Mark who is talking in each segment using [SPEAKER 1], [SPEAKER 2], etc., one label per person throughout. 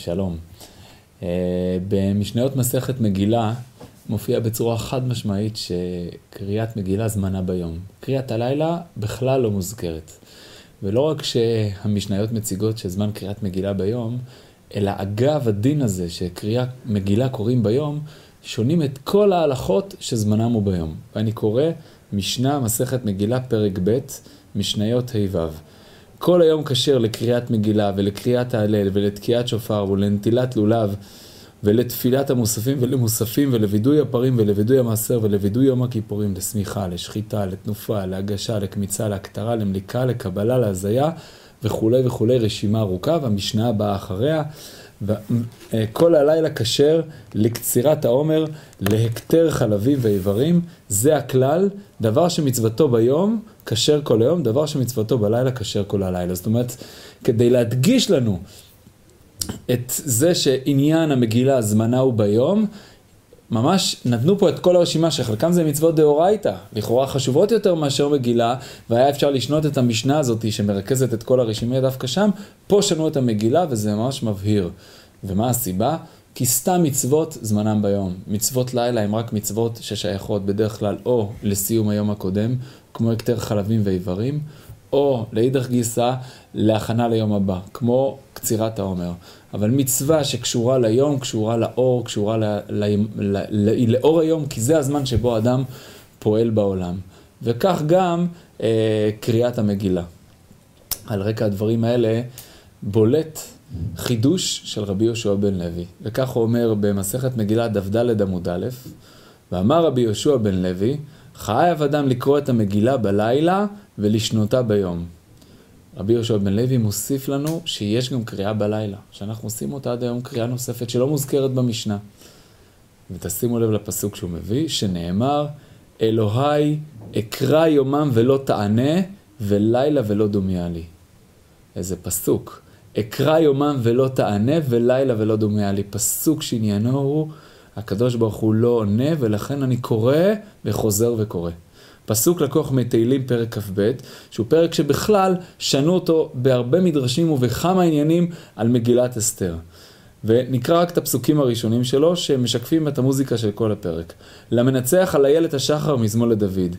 [SPEAKER 1] שלום. אה, במשניות מסכת מגילה מופיע בצורה חד משמעית שקריאת מגילה זמנה ביום. קריאת הלילה בכלל לא מוזכרת. ולא רק שהמשניות מציגות שזמן קריאת מגילה ביום, אלא אגב הדין הזה שקריאת מגילה קוראים ביום, שונים את כל ההלכות שזמנם הוא ביום. ואני קורא משנה מסכת מגילה פרק ב', משניות ה' ו'. כל היום כשר לקריאת מגילה ולקריאת ההלל ולתקיעת שופר ולנטילת לולב ולתפילת המוספים ולמוספים ולווידוי הפרים ולווידוי המעשר ולווידוי יום הכיפורים, לשמיכה, לשחיטה, לתנופה, להגשה, לקמיצה, להקטרה, למליקה, לקבלה, להזיה וכולי וכולי, רשימה ארוכה והמשנה הבאה אחריה. כל הלילה כשר לקצירת העומר, להקטר חלבים ואיברים, זה הכלל, דבר שמצוותו ביום, כשר כל היום, דבר שמצוותו בלילה, כשר כל הלילה. זאת אומרת, כדי להדגיש לנו את זה שעניין המגילה זמנה הוא ביום, ממש נתנו פה את כל הרשימה שחלקם זה מצוות דאורייתא, לכאורה חשובות יותר מאשר מגילה, והיה אפשר לשנות את המשנה הזאת שמרכזת את כל הרשימה דווקא שם, פה שנו את המגילה וזה ממש מבהיר. ומה הסיבה? כי סתם מצוות זמנם ביום. מצוות לילה הם רק מצוות ששייכות בדרך כלל או לסיום היום הקודם, כמו הקטר חלבים ואיברים, או לאידך גיסא להכנה ליום הבא, כמו קצירת העומר. אבל מצווה שקשורה ליום, קשורה לאור, קשורה ל, ל, ל, ל, לאור היום, כי זה הזמן שבו אדם פועל בעולם. וכך גם אה, קריאת המגילה. על רקע הדברים האלה בולט חידוש של רבי יהושע בן לוי. וכך הוא אומר במסכת מגילה דף עמוד א', ואמר רבי יהושע בן לוי, חייב אדם לקרוא את המגילה בלילה ולשנותה ביום. רבי יהושע בן לוי מוסיף לנו שיש גם קריאה בלילה, שאנחנו עושים אותה עד היום קריאה נוספת שלא מוזכרת במשנה. ותשימו לב לפסוק שהוא מביא, שנאמר, אלוהי אקרא יומם ולא תענה, ולילה ולא דומיה לי. איזה פסוק. אקרא יומם ולא תענה, ולילה ולא דומיה לי. פסוק שעניינו הוא, הקדוש ברוך הוא לא עונה, ולכן אני קורא וחוזר וקורא. פסוק לקוח מתהילים פרק כ"ב, שהוא פרק שבכלל שנו אותו בהרבה מדרשים ובכמה עניינים על מגילת אסתר. ונקרא רק את הפסוקים הראשונים שלו, שמשקפים את המוזיקה של כל הפרק. למנצח על איילת השחר מזמור לדוד.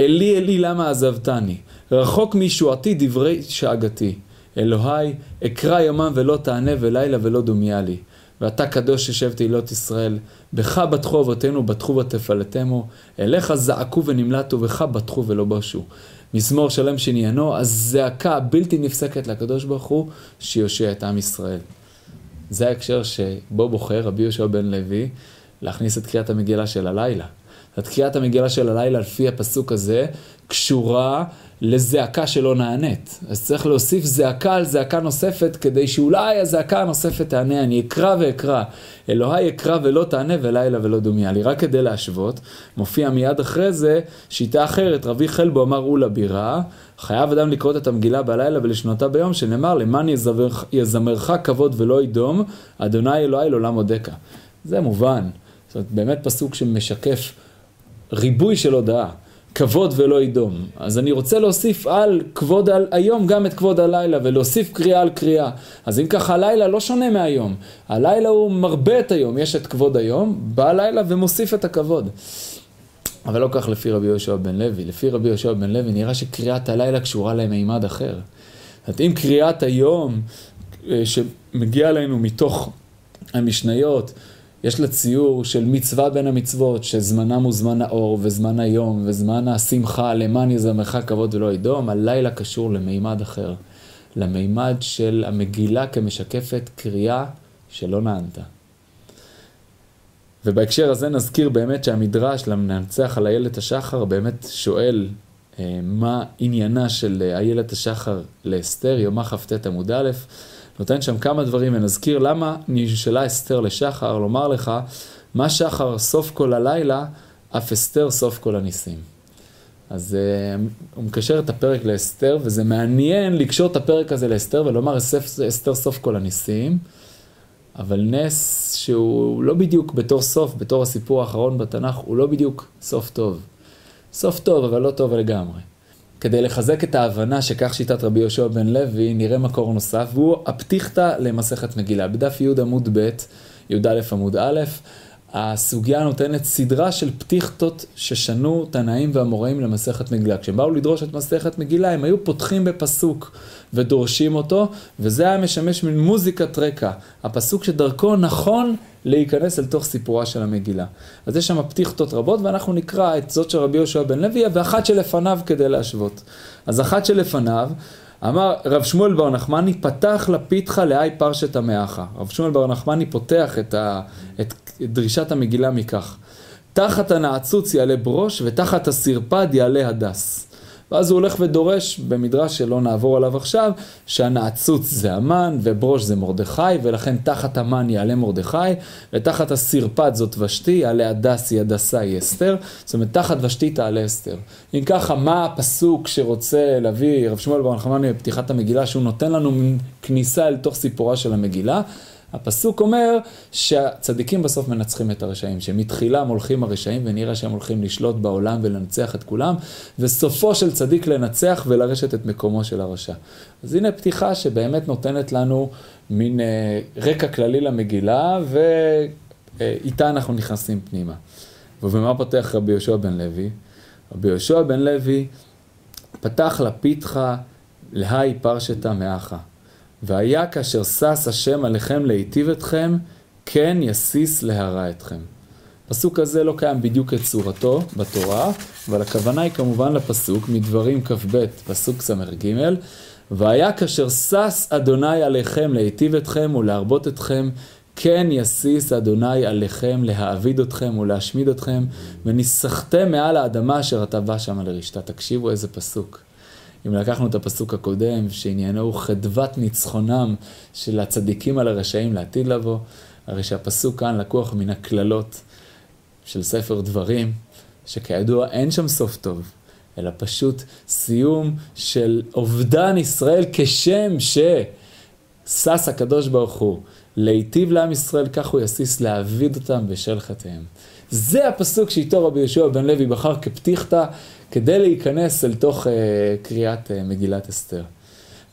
[SPEAKER 1] אלי אלי למה עזבתני, רחוק מישועתי דברי שאגתי. אלוהי, אקרא יומם ולא תענה ולילה ולא דומיה לי. ואתה קדוש יושב תהילות ישראל, בך בטחו אבותינו, בטחו ותפלטמו, אליך זעקו ונמלטו, בך בטחו ולא בושו. מזמור שלם שעניינו, הזעקה הבלתי נפסקת לקדוש ברוך הוא, שיושיע את עם ישראל. זה ההקשר שבו בוחר רבי יהושע בן לוי להכניס את קריאת המגילה של הלילה. את קריאת המגילה של הלילה לפי הפסוק הזה קשורה לזעקה שלא נענית. אז צריך להוסיף זעקה על זעקה נוספת, כדי שאולי הזעקה הנוספת תענה, אני אקרא ואקרא. אלוהי אקרא ולא תענה ולילה ולא דומיה לי. רק כדי להשוות, מופיע מיד אחרי זה שיטה אחרת, רבי חלבו אמר אולה בירה, חייב אדם לקרוא את המגילה בלילה ולשנותה ביום, שנאמר למען יזמרך כבוד ולא ידום, אדוני אלוהי לעולם עודקה. זה מובן. זאת אומרת, באמת פסוק שמשקף ריבוי של הודעה. כבוד ולא ידום. אז אני רוצה להוסיף על כבוד על היום גם את כבוד הלילה, ולהוסיף קריאה על קריאה. אז אם ככה הלילה לא שונה מהיום. הלילה הוא מרבה את היום, יש את כבוד היום, בא הלילה ומוסיף את הכבוד. אבל לא כך לפי רבי יהושע בן לוי. לפי רבי יהושע בן לוי נראה שקריאת הלילה קשורה למימד אחר. זאת אם קריאת היום אה, שמגיע אלינו מתוך המשניות, יש לה ציור של מצווה בין המצוות, שזמנם הוא זמן האור, וזמן היום, וזמן השמחה, למען יזמך כבוד ולא ידום, הלילה קשור למימד אחר, למימד של המגילה כמשקפת קריאה שלא נענתה. ובהקשר הזה נזכיר באמת שהמדרש למנצח על איילת השחר באמת שואל אה, מה עניינה של איילת השחר לאסתר, יומה כ"ט עמוד א', נותן שם כמה דברים ונזכיר למה נשאלה אסתר לשחר, לומר לך, מה שחר סוף כל הלילה, אף אסתר סוף כל הניסים. אז uh, הוא מקשר את הפרק לאסתר, וזה מעניין לקשור את הפרק הזה לאסתר ולומר אסתר סוף כל הניסים, אבל נס שהוא לא בדיוק בתור סוף, בתור הסיפור האחרון בתנ"ך, הוא לא בדיוק סוף טוב. סוף טוב, אבל לא טוב לגמרי. כדי לחזק את ההבנה שכך שיטת רבי יהושע בן לוי, נראה מקור נוסף, והוא הפתיחתא למסכת מגילה. בדף י' עמוד ב', י"א עמוד א', הסוגיה נותנת סדרה של פתיחתות ששנו תנאים והמוראים למסכת מגילה. כשהם באו לדרוש את מסכת מגילה, הם היו פותחים בפסוק ודורשים אותו, וזה היה משמש מין מוזיקת רקע. הפסוק שדרכו נכון להיכנס אל תוך סיפורה של המגילה. אז יש שם פתיחתות רבות, ואנחנו נקרא את זאת של רבי יהושע בן לוי, ואחת שלפניו כדי להשוות. אז אחת שלפניו, אמר רב שמואל בר נחמני, פתח לפיתך לאי פרשת המאחה. רב שמואל בר נחמני פותח את, ה, את דרישת המגילה מכך. תחת הנעצוץ יעלה ברוש, ותחת הסרפד יעלה הדס. ואז הוא הולך ודורש, במדרש שלא נעבור עליו עכשיו, שהנעצוץ זה המן, וברוש זה מרדכי, ולכן תחת המן יעלה מרדכי, ותחת הסרפד זאת ושתי, יעלה הדס היא הדסה היא אסתר, זאת אומרת תחת ושתי תעלה אסתר. אם ככה, מה הפסוק שרוצה להביא רב שמואל בר בפתיחת המגילה, שהוא נותן לנו כניסה אל תוך סיפורה של המגילה? הפסוק אומר שהצדיקים בסוף מנצחים את הרשעים, שמתחילה הם הולכים הרשעים ונראה שהם הולכים לשלוט בעולם ולנצח את כולם, וסופו של צדיק לנצח ולרשת את מקומו של הרשע. אז הנה פתיחה שבאמת נותנת לנו מין אה, רקע כללי למגילה, ואיתה אנחנו נכנסים פנימה. ובמה פותח רבי יהושע בן לוי? רבי יהושע בן לוי פתח לפיתחה להי פרשתא מאחה. והיה כאשר שש השם עליכם להיטיב אתכם, כן יסיס להרע אתכם. הפסוק הזה לא קיים בדיוק כצורתו בתורה, אבל הכוונה היא כמובן לפסוק מדברים כ"ב, פסוק ס"ג, והיה כאשר שש אדוני עליכם להיטיב אתכם ולהרבות אתכם, כן יסיס אדוני עליכם להעביד אתכם ולהשמיד אתכם, וניסחתם מעל האדמה אשר אתה בא שמה לרשתה. תקשיבו איזה פסוק. אם לקחנו את הפסוק הקודם, שעניינו חדוות ניצחונם של הצדיקים על הרשעים לעתיד לבוא, הרי שהפסוק כאן לקוח מן הקללות של ספר דברים, שכידוע אין שם סוף טוב, אלא פשוט סיום של אובדן ישראל כשם ששש הקדוש ברוך הוא להיטיב לעם ישראל, כך הוא יסיס להעביד אותם בשל חטאיהם. זה הפסוק שאיתו רבי יהושע בן לוי בחר כפתיחתא כדי להיכנס אל תוך uh, קריאת uh, מגילת אסתר.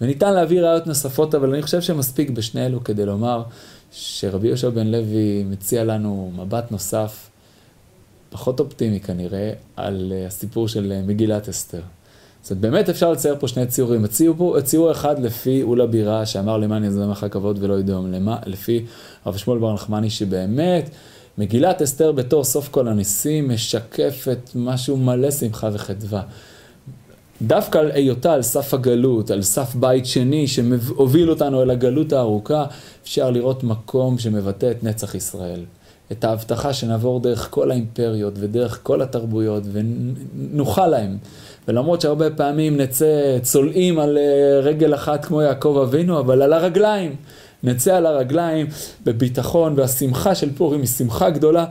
[SPEAKER 1] וניתן להביא ראיות נוספות, אבל אני חושב שמספיק בשני אלו כדי לומר שרבי יהושע בן לוי מציע לנו מבט נוסף, פחות אופטימי כנראה, על uh, הסיפור של uh, מגילת אסתר. זאת אומרת, באמת אפשר לצייר פה שני ציורים. הציור, הציור אחד לפי אולה בירה, שאמר למען יזם לך כבוד ולא ידום, לפי הרב שמואל בר נחמני, שבאמת מגילת אסתר בתור סוף כל הניסים משקפת משהו מלא שמחה וחדווה. דווקא על היותה על סף הגלות, על סף בית שני שהוביל אותנו אל הגלות הארוכה, אפשר לראות מקום שמבטא את נצח ישראל. את ההבטחה שנעבור דרך כל האימפריות ודרך כל התרבויות ונוכל להם. ולמרות שהרבה פעמים נצא צולעים על אה, רגל אחת כמו יעקב אבינו, אבל על הרגליים. נצא על הרגליים בביטחון, והשמחה של פורים היא שמחה גדולה,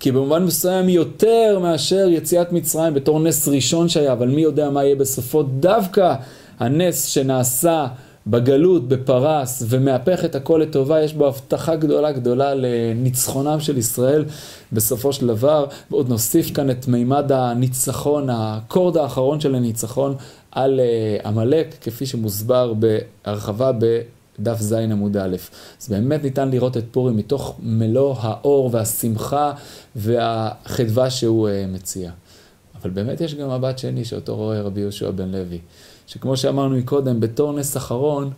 [SPEAKER 1] כי במובן מסוים יותר מאשר יציאת מצרים בתור נס ראשון שהיה, אבל מי יודע מה יהיה בסופו, דווקא הנס שנעשה בגלות, בפרס, ומהפך את הכל לטובה, יש בו הבטחה גדולה גדולה לניצחונם של ישראל בסופו של דבר, ועוד נוסיף כאן את מימד הניצחון, הקורד האחרון של הניצחון על אה, עמלק, כפי שמוסבר בהרחבה ב... דף ז עמוד א'. אז באמת ניתן לראות את פורים מתוך מלוא האור והשמחה והחדווה שהוא uh, מציע. אבל באמת יש גם מבט שני שאותו רואה רבי יהושע בן לוי, שכמו שאמרנו מקודם, בתור נס אחרון,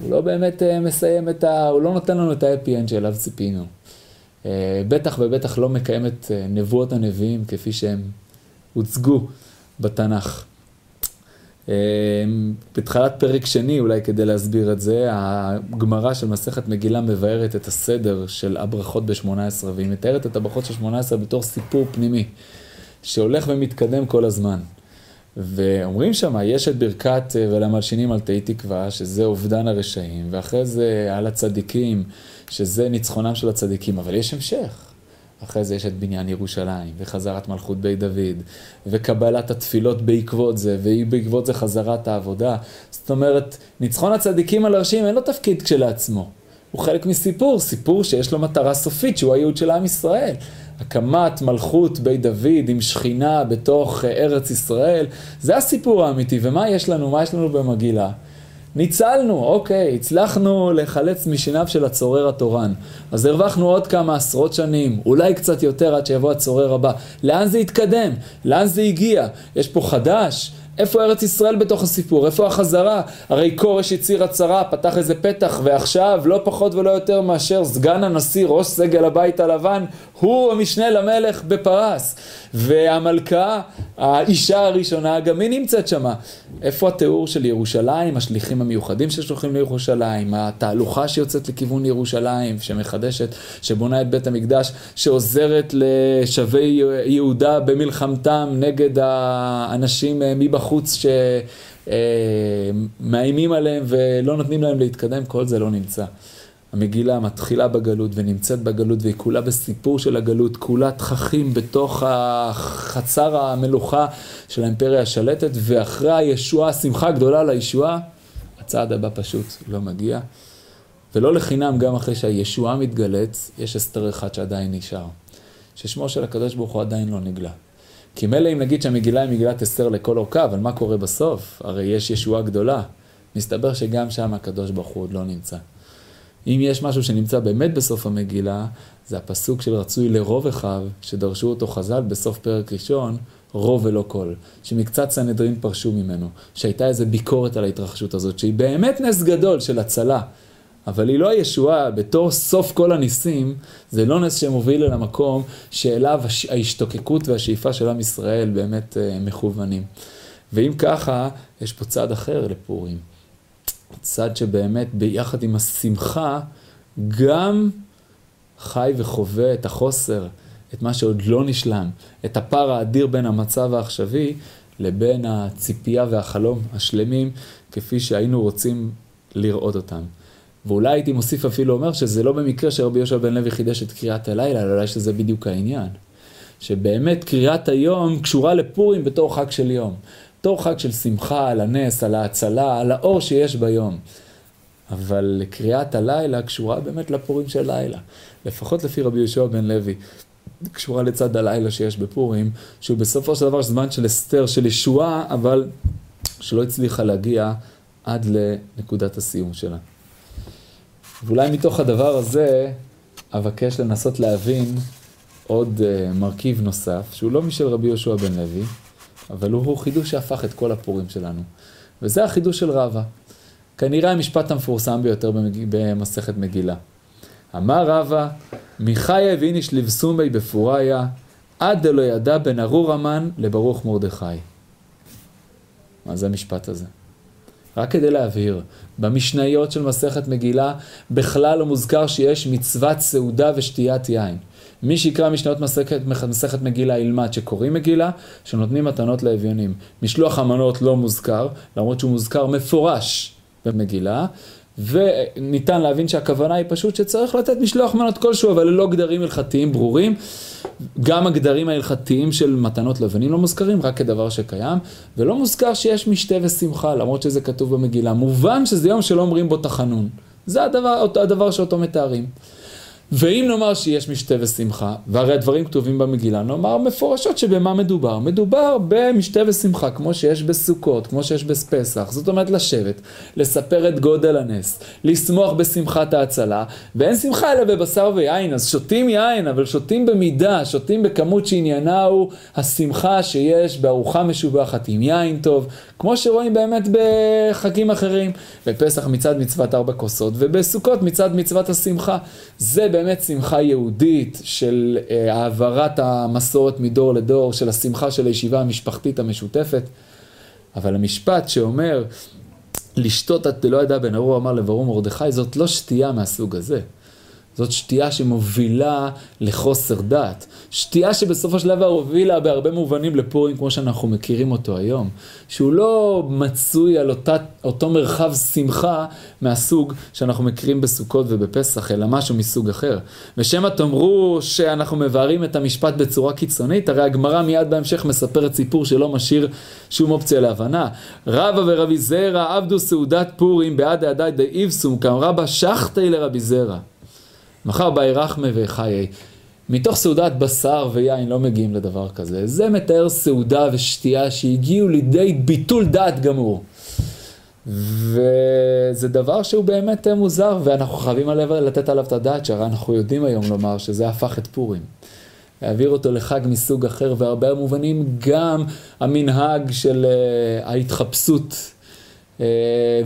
[SPEAKER 1] הוא לא באמת uh, מסיים את ה... הוא לא נותן לנו את האפי אנד שאליו ציפינו. Uh, בטח ובטח לא מקיים את uh, נבואות הנביאים כפי שהם הוצגו בתנ"ך. אמ, בתחילת פרק שני, אולי כדי להסביר את זה, הגמרא של מסכת מגילה מבארת את הסדר של הברכות ב-18, והיא מתארת את הברכות של 18 בתור סיפור פנימי, שהולך ומתקדם כל הזמן. ואומרים שם, יש את ברכת אה, ולמלשינים על תהי תקווה, שזה אובדן הרשעים, ואחרי זה על הצדיקים, שזה ניצחונם של הצדיקים, אבל יש המשך. אחרי זה יש את בניין ירושלים, וחזרת מלכות בית דוד, וקבלת התפילות בעקבות זה, ובעקבות זה חזרת העבודה. זאת אומרת, ניצחון הצדיקים על הרשים אין לו תפקיד כשלעצמו. הוא חלק מסיפור, סיפור שיש לו מטרה סופית, שהוא הייעוד של עם ישראל. הקמת מלכות בית דוד עם שכינה בתוך אה, ארץ ישראל, זה הסיפור האמיתי. ומה יש לנו? מה יש לנו במגילה? ניצלנו, אוקיי, הצלחנו לחלץ משיניו של הצורר התורן. אז הרווחנו עוד כמה עשרות שנים, אולי קצת יותר עד שיבוא הצורר הבא. לאן זה יתקדם? לאן זה הגיע? יש פה חדש? איפה ארץ ישראל בתוך הסיפור? איפה החזרה? הרי כורש הצהיר הצהרה, פתח איזה פתח, ועכשיו לא פחות ולא יותר מאשר סגן הנשיא, ראש סגל הבית הלבן, הוא המשנה למלך בפרס. והמלכה, האישה הראשונה, גם היא נמצאת שמה. איפה התיאור של ירושלים, השליחים המיוחדים ששולחים לירושלים, התהלוכה שיוצאת לכיוון ירושלים, שמחדשת, שבונה את בית המקדש, שעוזרת לשבי יהודה במלחמתם נגד האנשים מבחוץ שמאיימים עליהם ולא נותנים להם להתקדם, כל זה לא נמצא. המגילה מתחילה בגלות ונמצאת בגלות והיא כולה בסיפור של הגלות, כולה תככים בתוך החצר המלוכה של האימפריה השלטת, ואחרי הישועה, שמחה גדולה לישועה, הצעד הבא פשוט לא מגיע. ולא לחינם, גם אחרי שהישועה מתגלית, יש הסתר אחד שעדיין נשאר. ששמו של הקדוש ברוך הוא עדיין לא נגלה. כי מילא אם נגיד שהמגילה היא מגילת אסתר לכל אורכה, אבל מה קורה בסוף? הרי יש ישועה גדולה. מסתבר שגם שם הקדוש ברוך הוא עוד לא נמצא. אם יש משהו שנמצא באמת בסוף המגילה, זה הפסוק של רצוי לרוב אחיו, שדרשו אותו חז"ל בסוף פרק ראשון, רוב ולא קול. שמקצת סנהדרין פרשו ממנו. שהייתה איזו ביקורת על ההתרחשות הזאת, שהיא באמת נס גדול של הצלה. אבל היא לא הישועה, בתור סוף כל הניסים, זה לא נס שמוביל אל המקום שאליו ההשתוקקות והשאיפה של עם ישראל באמת uh, מכוונים. ואם ככה, יש פה צד אחר לפורים. צד שבאמת ביחד עם השמחה גם חי וחווה את החוסר, את מה שעוד לא נשלם, את הפער האדיר בין המצב העכשווי לבין הציפייה והחלום השלמים כפי שהיינו רוצים לראות אותם. ואולי הייתי מוסיף אפילו אומר שזה לא במקרה שרבי יהושע בן לוי חידש את קריאת הלילה, אלא אולי שזה בדיוק העניין. שבאמת קריאת היום קשורה לפורים בתור חג של יום. בתור חג של שמחה על הנס, על ההצלה, על האור שיש ביום. אבל קריאת הלילה קשורה באמת לפורים של לילה. לפחות לפי רבי יהושע בן לוי. קשורה לצד הלילה שיש בפורים, שהוא בסופו של דבר זמן של הסתר, של ישועה, אבל שלא הצליחה להגיע עד לנקודת הסיום שלה. ואולי מתוך הדבר הזה אבקש לנסות להבין עוד uh, מרכיב נוסף, שהוא לא משל רבי יהושע בן לוי, אבל הוא חידוש שהפך את כל הפורים שלנו. וזה החידוש של רבא. כנראה המשפט המפורסם ביותר במסכת מגילה. אמר רבא, מחיה ואיניש לבסומי בפוריה, עד דלא ידע בין ארור המן לברוך מרדכי. מה זה המשפט הזה? רק כדי להבהיר, במשניות של מסכת מגילה בכלל לא מוזכר שיש מצוות סעודה ושתיית יין. מי שיקרא משניות מסכת, מסכת מגילה ילמד שקוראים מגילה, שנותנים מתנות לאביונים. משלוח המנות לא מוזכר, למרות שהוא מוזכר מפורש במגילה, וניתן להבין שהכוונה היא פשוט שצריך לתת משלוח מנות כלשהו, אבל ללא גדרים הלכתיים ברורים. גם הגדרים ההלכתיים של מתנות לבנים לא מוזכרים, רק כדבר שקיים, ולא מוזכר שיש משתה ושמחה, למרות שזה כתוב במגילה. מובן שזה יום שלא אומרים בו תחנון. זה הדבר, הדבר שאותו מתארים. ואם נאמר שיש משתה ושמחה, והרי הדברים כתובים במגילה, נאמר מפורשות שבמה מדובר. מדובר במשתה ושמחה, כמו שיש בסוכות, כמו שיש בפסח. זאת אומרת לשבת, לספר את גודל הנס, לשמוח בשמחת ההצלה, ואין שמחה אלא בבשר ויין. אז שותים יין, אבל שותים במידה, שותים בכמות שעניינה הוא השמחה שיש בארוחה משובחת עם יין טוב, כמו שרואים באמת בחגים אחרים. בפסח מצד מצוות ארבע כוסות, ובסוכות מצד מצוות השמחה. זה באמת שמחה יהודית של אה, העברת המסורת מדור לדור, של השמחה של הישיבה המשפחתית המשותפת. אבל המשפט שאומר, לשתות עד לא ידע בן ארור אמר לברור מרדכי, זאת לא שתייה מהסוג הזה. זאת שתייה שמובילה לחוסר דת. שתייה שבסופו של דבר הובילה בהרבה מובנים לפורים כמו שאנחנו מכירים אותו היום. שהוא לא מצוי על אותה, אותו מרחב שמחה מהסוג שאנחנו מכירים בסוכות ובפסח, אלא משהו מסוג אחר. ושמא תאמרו שאנחנו מבארים את המשפט בצורה קיצונית, הרי הגמרא מיד בהמשך מספרת סיפור שלא משאיר שום אופציה להבנה. רבא ורבי זרע עבדו סעודת פורים בעד העדי דאיבסום, כאמרה שחטי לרבי זרע. מחר באי רחמה וחיי. מתוך סעודת בשר ויין לא מגיעים לדבר כזה. זה מתאר סעודה ושתייה שהגיעו לידי ביטול דעת גמור. וזה דבר שהוא באמת מוזר, ואנחנו חייבים עליו, לתת עליו את הדעת, שהרי אנחנו יודעים היום לומר שזה הפך את פורים. להעביר אותו לחג מסוג אחר, והרבה מובנים גם המנהג של uh, ההתחפשות. Uh,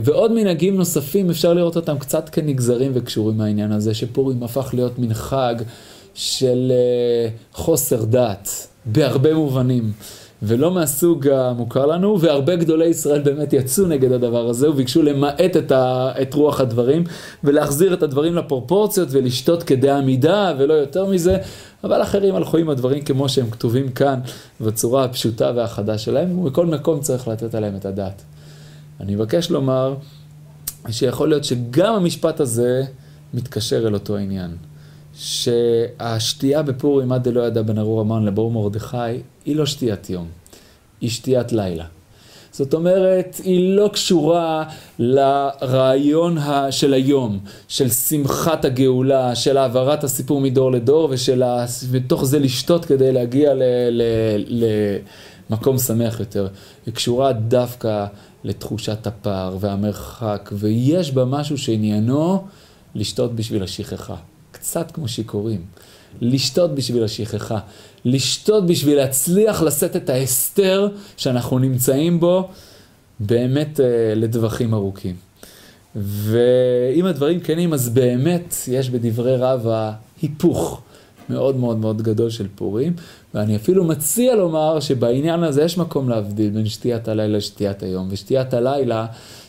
[SPEAKER 1] ועוד מנהגים נוספים, אפשר לראות אותם קצת כנגזרים וקשורים מהעניין הזה, שפורים הפך להיות מין חג של uh, חוסר דת, בהרבה מובנים. ולא מהסוג המוכר לנו, והרבה גדולי ישראל באמת יצאו נגד הדבר הזה וביקשו למעט את, ה, את רוח הדברים ולהחזיר את הדברים לפרופורציות ולשתות כדי עמידה ולא יותר מזה, אבל אחרים הלכו עם הדברים כמו שהם כתובים כאן בצורה הפשוטה והחדה שלהם, ומכל מקום צריך לתת עליהם את הדעת. אני מבקש לומר שיכול להיות שגם המשפט הזה מתקשר אל אותו עניין. שהשתייה בפורים עד דלא ידע בן ארור המן לבור מרדכי, היא לא שתיית יום, היא שתיית לילה. זאת אומרת, היא לא קשורה לרעיון של היום, של שמחת הגאולה, של העברת הסיפור מדור לדור, ומתוך זה לשתות כדי להגיע למקום שמח יותר. היא קשורה דווקא לתחושת הפער והמרחק, ויש בה משהו שעניינו לשתות בשביל השכחה. קצת כמו שיכורים. לשתות בשביל השכחה. לשתות בשביל להצליח לשאת את ההסתר שאנחנו נמצאים בו באמת אה, לטווחים ארוכים. ואם הדברים כנים, אז באמת יש בדברי רבא היפוך מאוד מאוד מאוד גדול של פורים, ואני אפילו מציע לומר שבעניין הזה יש מקום להבדיל בין שתיית הלילה לשתיית היום, ושתיית הלילה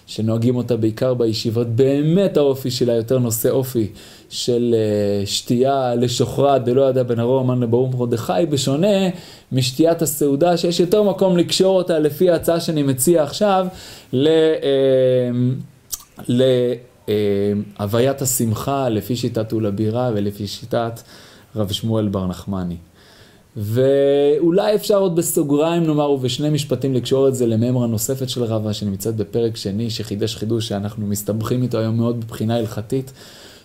[SPEAKER 1] שנוהגים אותה בעיקר בישיבות, באמת האופי שלה יותר נושא אופי של uh, שתייה לשוחרת דלא ידע בן ארום אמן לברום מרדכי, בשונה משתיית הסעודה, שיש יותר מקום לקשור אותה לפי ההצעה שאני מציע עכשיו, להוויית uh, uh, השמחה לפי שיטת בירה ולפי שיטת רב שמואל בר נחמני. ואולי אפשר עוד בסוגריים נאמר ובשני משפטים לקשור את זה לממרה נוספת של רבא שנמצאת בפרק שני שחידש חידוש שאנחנו מסתבכים איתו היום מאוד מבחינה הלכתית.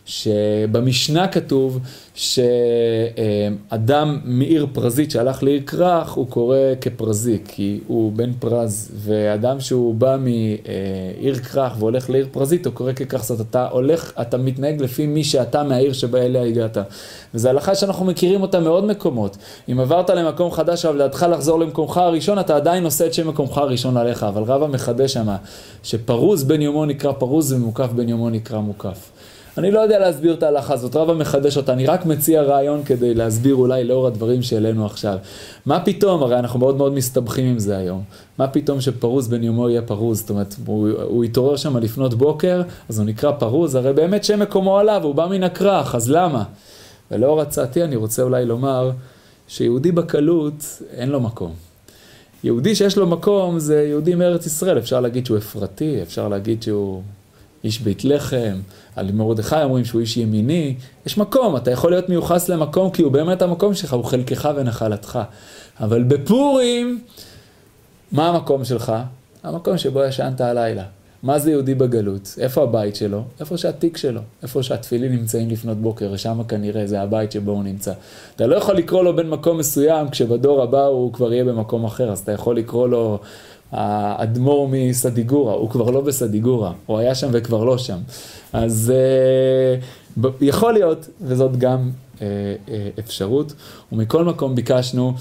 [SPEAKER 1] שבמשנה כתוב שאדם מעיר פרזית שהלך לעיר כרך, הוא קורא כפרזי, כי הוא בן פרז, ואדם שהוא בא מעיר כרך והולך לעיר פרזית, הוא קורא ככך, זאת אתה הולך, אתה מתנהג לפי מי שאתה מהעיר שבה אליה הגעת. וזו הלכה שאנחנו מכירים אותה מעוד מקומות. אם עברת למקום חדש, אבל לידך לחזור למקומך הראשון, אתה עדיין נושא את שם מקומך הראשון עליך, אבל רבא מחדש שמה, שפרוז בן יומו נקרא פרוז ומוקף בן יומו נקרא מוקף. אני לא יודע להסביר את ההלכה הזאת, רבא מחדש אותה, אני רק מציע רעיון כדי להסביר אולי לאור הדברים שהעלינו עכשיו. מה פתאום, הרי אנחנו מאוד מאוד מסתבכים עם זה היום, מה פתאום שפרוז בן יומו יהיה פרוז, זאת אומרת, הוא, הוא התעורר שם לפנות בוקר, אז הוא נקרא פרוז, הרי באמת שם מקומו עליו, הוא בא מן הכרך, אז למה? ולאור הצעתי אני רוצה אולי לומר שיהודי בקלות אין לו מקום. יהודי שיש לו מקום זה יהודי מארץ ישראל, אפשר להגיד שהוא אפרתי, אפשר להגיד שהוא איש בית לחם, על מרדכי אומרים שהוא איש ימיני, יש מקום, אתה יכול להיות מיוחס למקום כי הוא באמת המקום שלך, הוא חלקך ונחלתך. אבל בפורים, מה המקום שלך? המקום שבו ישנת הלילה. מה זה יהודי בגלות? איפה הבית שלו? איפה שהתיק שלו, איפה שהתפילין נמצאים לפנות בוקר, ושם כנראה זה הבית שבו הוא נמצא. אתה לא יכול לקרוא לו בין מקום מסוים, כשבדור הבא הוא כבר יהיה במקום אחר, אז אתה יכול לקרוא לו האדמו"ר מסדיגורה, הוא כבר לא בסדיגורה, הוא היה שם וכבר לא שם. אז uh, יכול להיות, וזאת גם uh, uh, אפשרות, ומכל מקום ביקשנו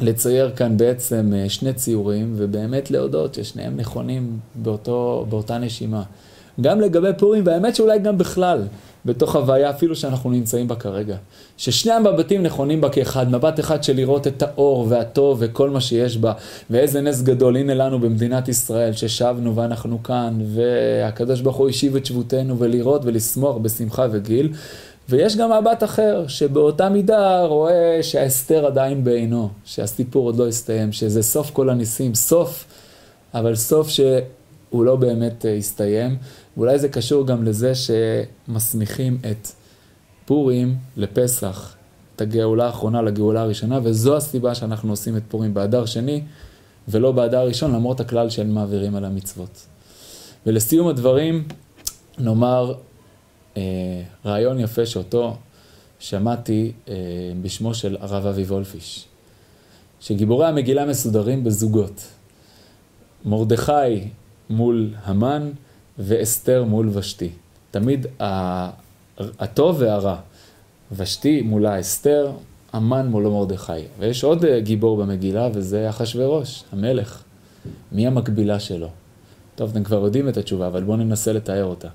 [SPEAKER 1] לצייר כאן בעצם uh, שני ציורים, ובאמת להודות ששניהם נכונים באותו, באותה נשימה. גם לגבי פורים, והאמת שאולי גם בכלל. בתוך הוויה אפילו שאנחנו נמצאים בה כרגע. ששני המבטים נכונים בה כאחד, מבט אחד של לראות את האור והטוב וכל מה שיש בה, ואיזה נס גדול, הנה לנו במדינת ישראל ששבנו ואנחנו כאן, והקדוש ברוך הוא השיב את שבותנו ולראות ולשמוח בשמחה וגיל. ויש גם מבט אחר, שבאותה מידה רואה שההסתר עדיין בעינו, שהסיפור עוד לא הסתיים, שזה סוף כל הניסים, סוף, אבל סוף שהוא לא באמת אה, הסתיים. ואולי זה קשור גם לזה שמסמיכים את פורים לפסח, את הגאולה האחרונה לגאולה הראשונה, וזו הסיבה שאנחנו עושים את פורים באדר שני, ולא באדר ראשון, למרות הכלל שהם מעבירים על המצוות. ולסיום הדברים, נאמר אה, רעיון יפה שאותו שמעתי אה, בשמו של הרב אבי וולפיש, שגיבורי המגילה מסודרים בזוגות. מרדכי מול המן ואסתר מול ושתי. תמיד הטוב והרע. ושתי מולה אסתר, המן מולו מרדכי. ויש עוד אה, גיבור במגילה וזה אחשורוש, המלך. מי המקבילה שלו? טוב, אתם כבר יודעים את התשובה, אבל בואו ננסה לתאר אותה.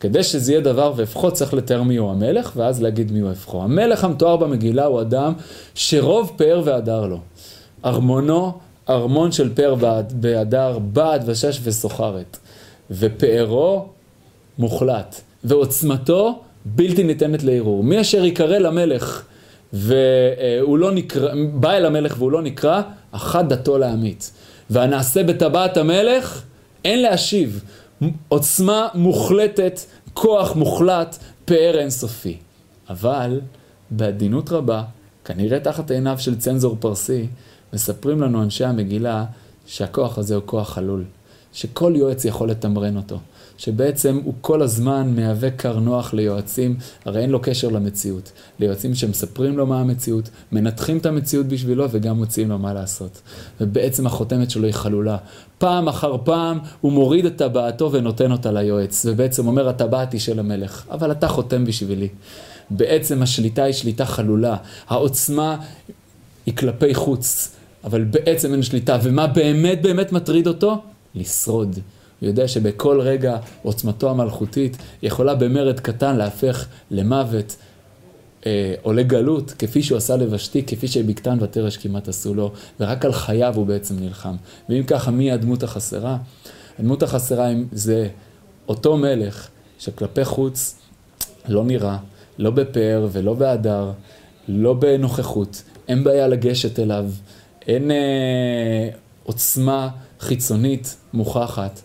[SPEAKER 1] כדי שזה יהיה דבר והפכו, צריך לתאר מי הוא המלך, ואז להגיד מי הוא הפכו. המלך המתואר במגילה הוא אדם שרוב פאר והדר לו. ארמונו, ארמון של פאר והדר, בד ושש וסוחרת. ופארו מוחלט. ועוצמתו בלתי ניתנת לערעור. מי אשר יקרא למלך והוא לא נקרא, בא אל המלך והוא לא נקרא, אחת דתו להמית. והנעשה בטבעת המלך, אין להשיב. עוצמה מוחלטת, כוח מוחלט, פאר אינסופי. אבל בעדינות רבה, כנראה תחת עיניו של צנזור פרסי, מספרים לנו אנשי המגילה שהכוח הזה הוא כוח חלול, שכל יועץ יכול לתמרן אותו. שבעצם הוא כל הזמן מהווה כר נוח ליועצים, הרי אין לו קשר למציאות. ליועצים שמספרים לו מה המציאות, מנתחים את המציאות בשבילו וגם מוציאים לו מה לעשות. ובעצם החותמת שלו היא חלולה. פעם אחר פעם הוא מוריד את טבעתו ונותן אותה ליועץ, ובעצם אומר הטבעת היא של המלך, אבל אתה חותם בשבילי. בעצם השליטה היא שליטה חלולה. העוצמה היא כלפי חוץ, אבל בעצם אין שליטה. ומה באמת באמת מטריד אותו? לשרוד. הוא יודע שבכל רגע עוצמתו המלכותית יכולה במרד קטן להפך למוות אה, או לגלות, כפי שהוא עשה לבשתי, כפי שבקתן ותרש כמעט עשו לו, ורק על חייו הוא בעצם נלחם. ואם ככה, מי הדמות החסרה? הדמות החסרה זה אותו מלך שכלפי חוץ לא נראה, לא בפאר ולא בהדר, לא בנוכחות, אין בעיה לגשת אליו, אין אה, עוצמה חיצונית מוכחת,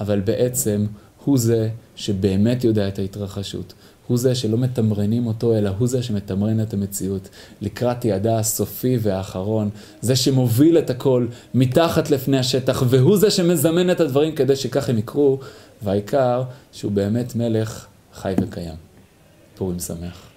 [SPEAKER 1] אבל בעצם הוא זה שבאמת יודע את ההתרחשות. הוא זה שלא מתמרנים אותו, אלא הוא זה שמתמרן את המציאות. לקראת יעדה הסופי והאחרון, זה שמוביל את הכל מתחת לפני השטח, והוא זה שמזמן את הדברים כדי שכך הם יקרו, והעיקר שהוא באמת מלך חי וקיים. פורים שמח.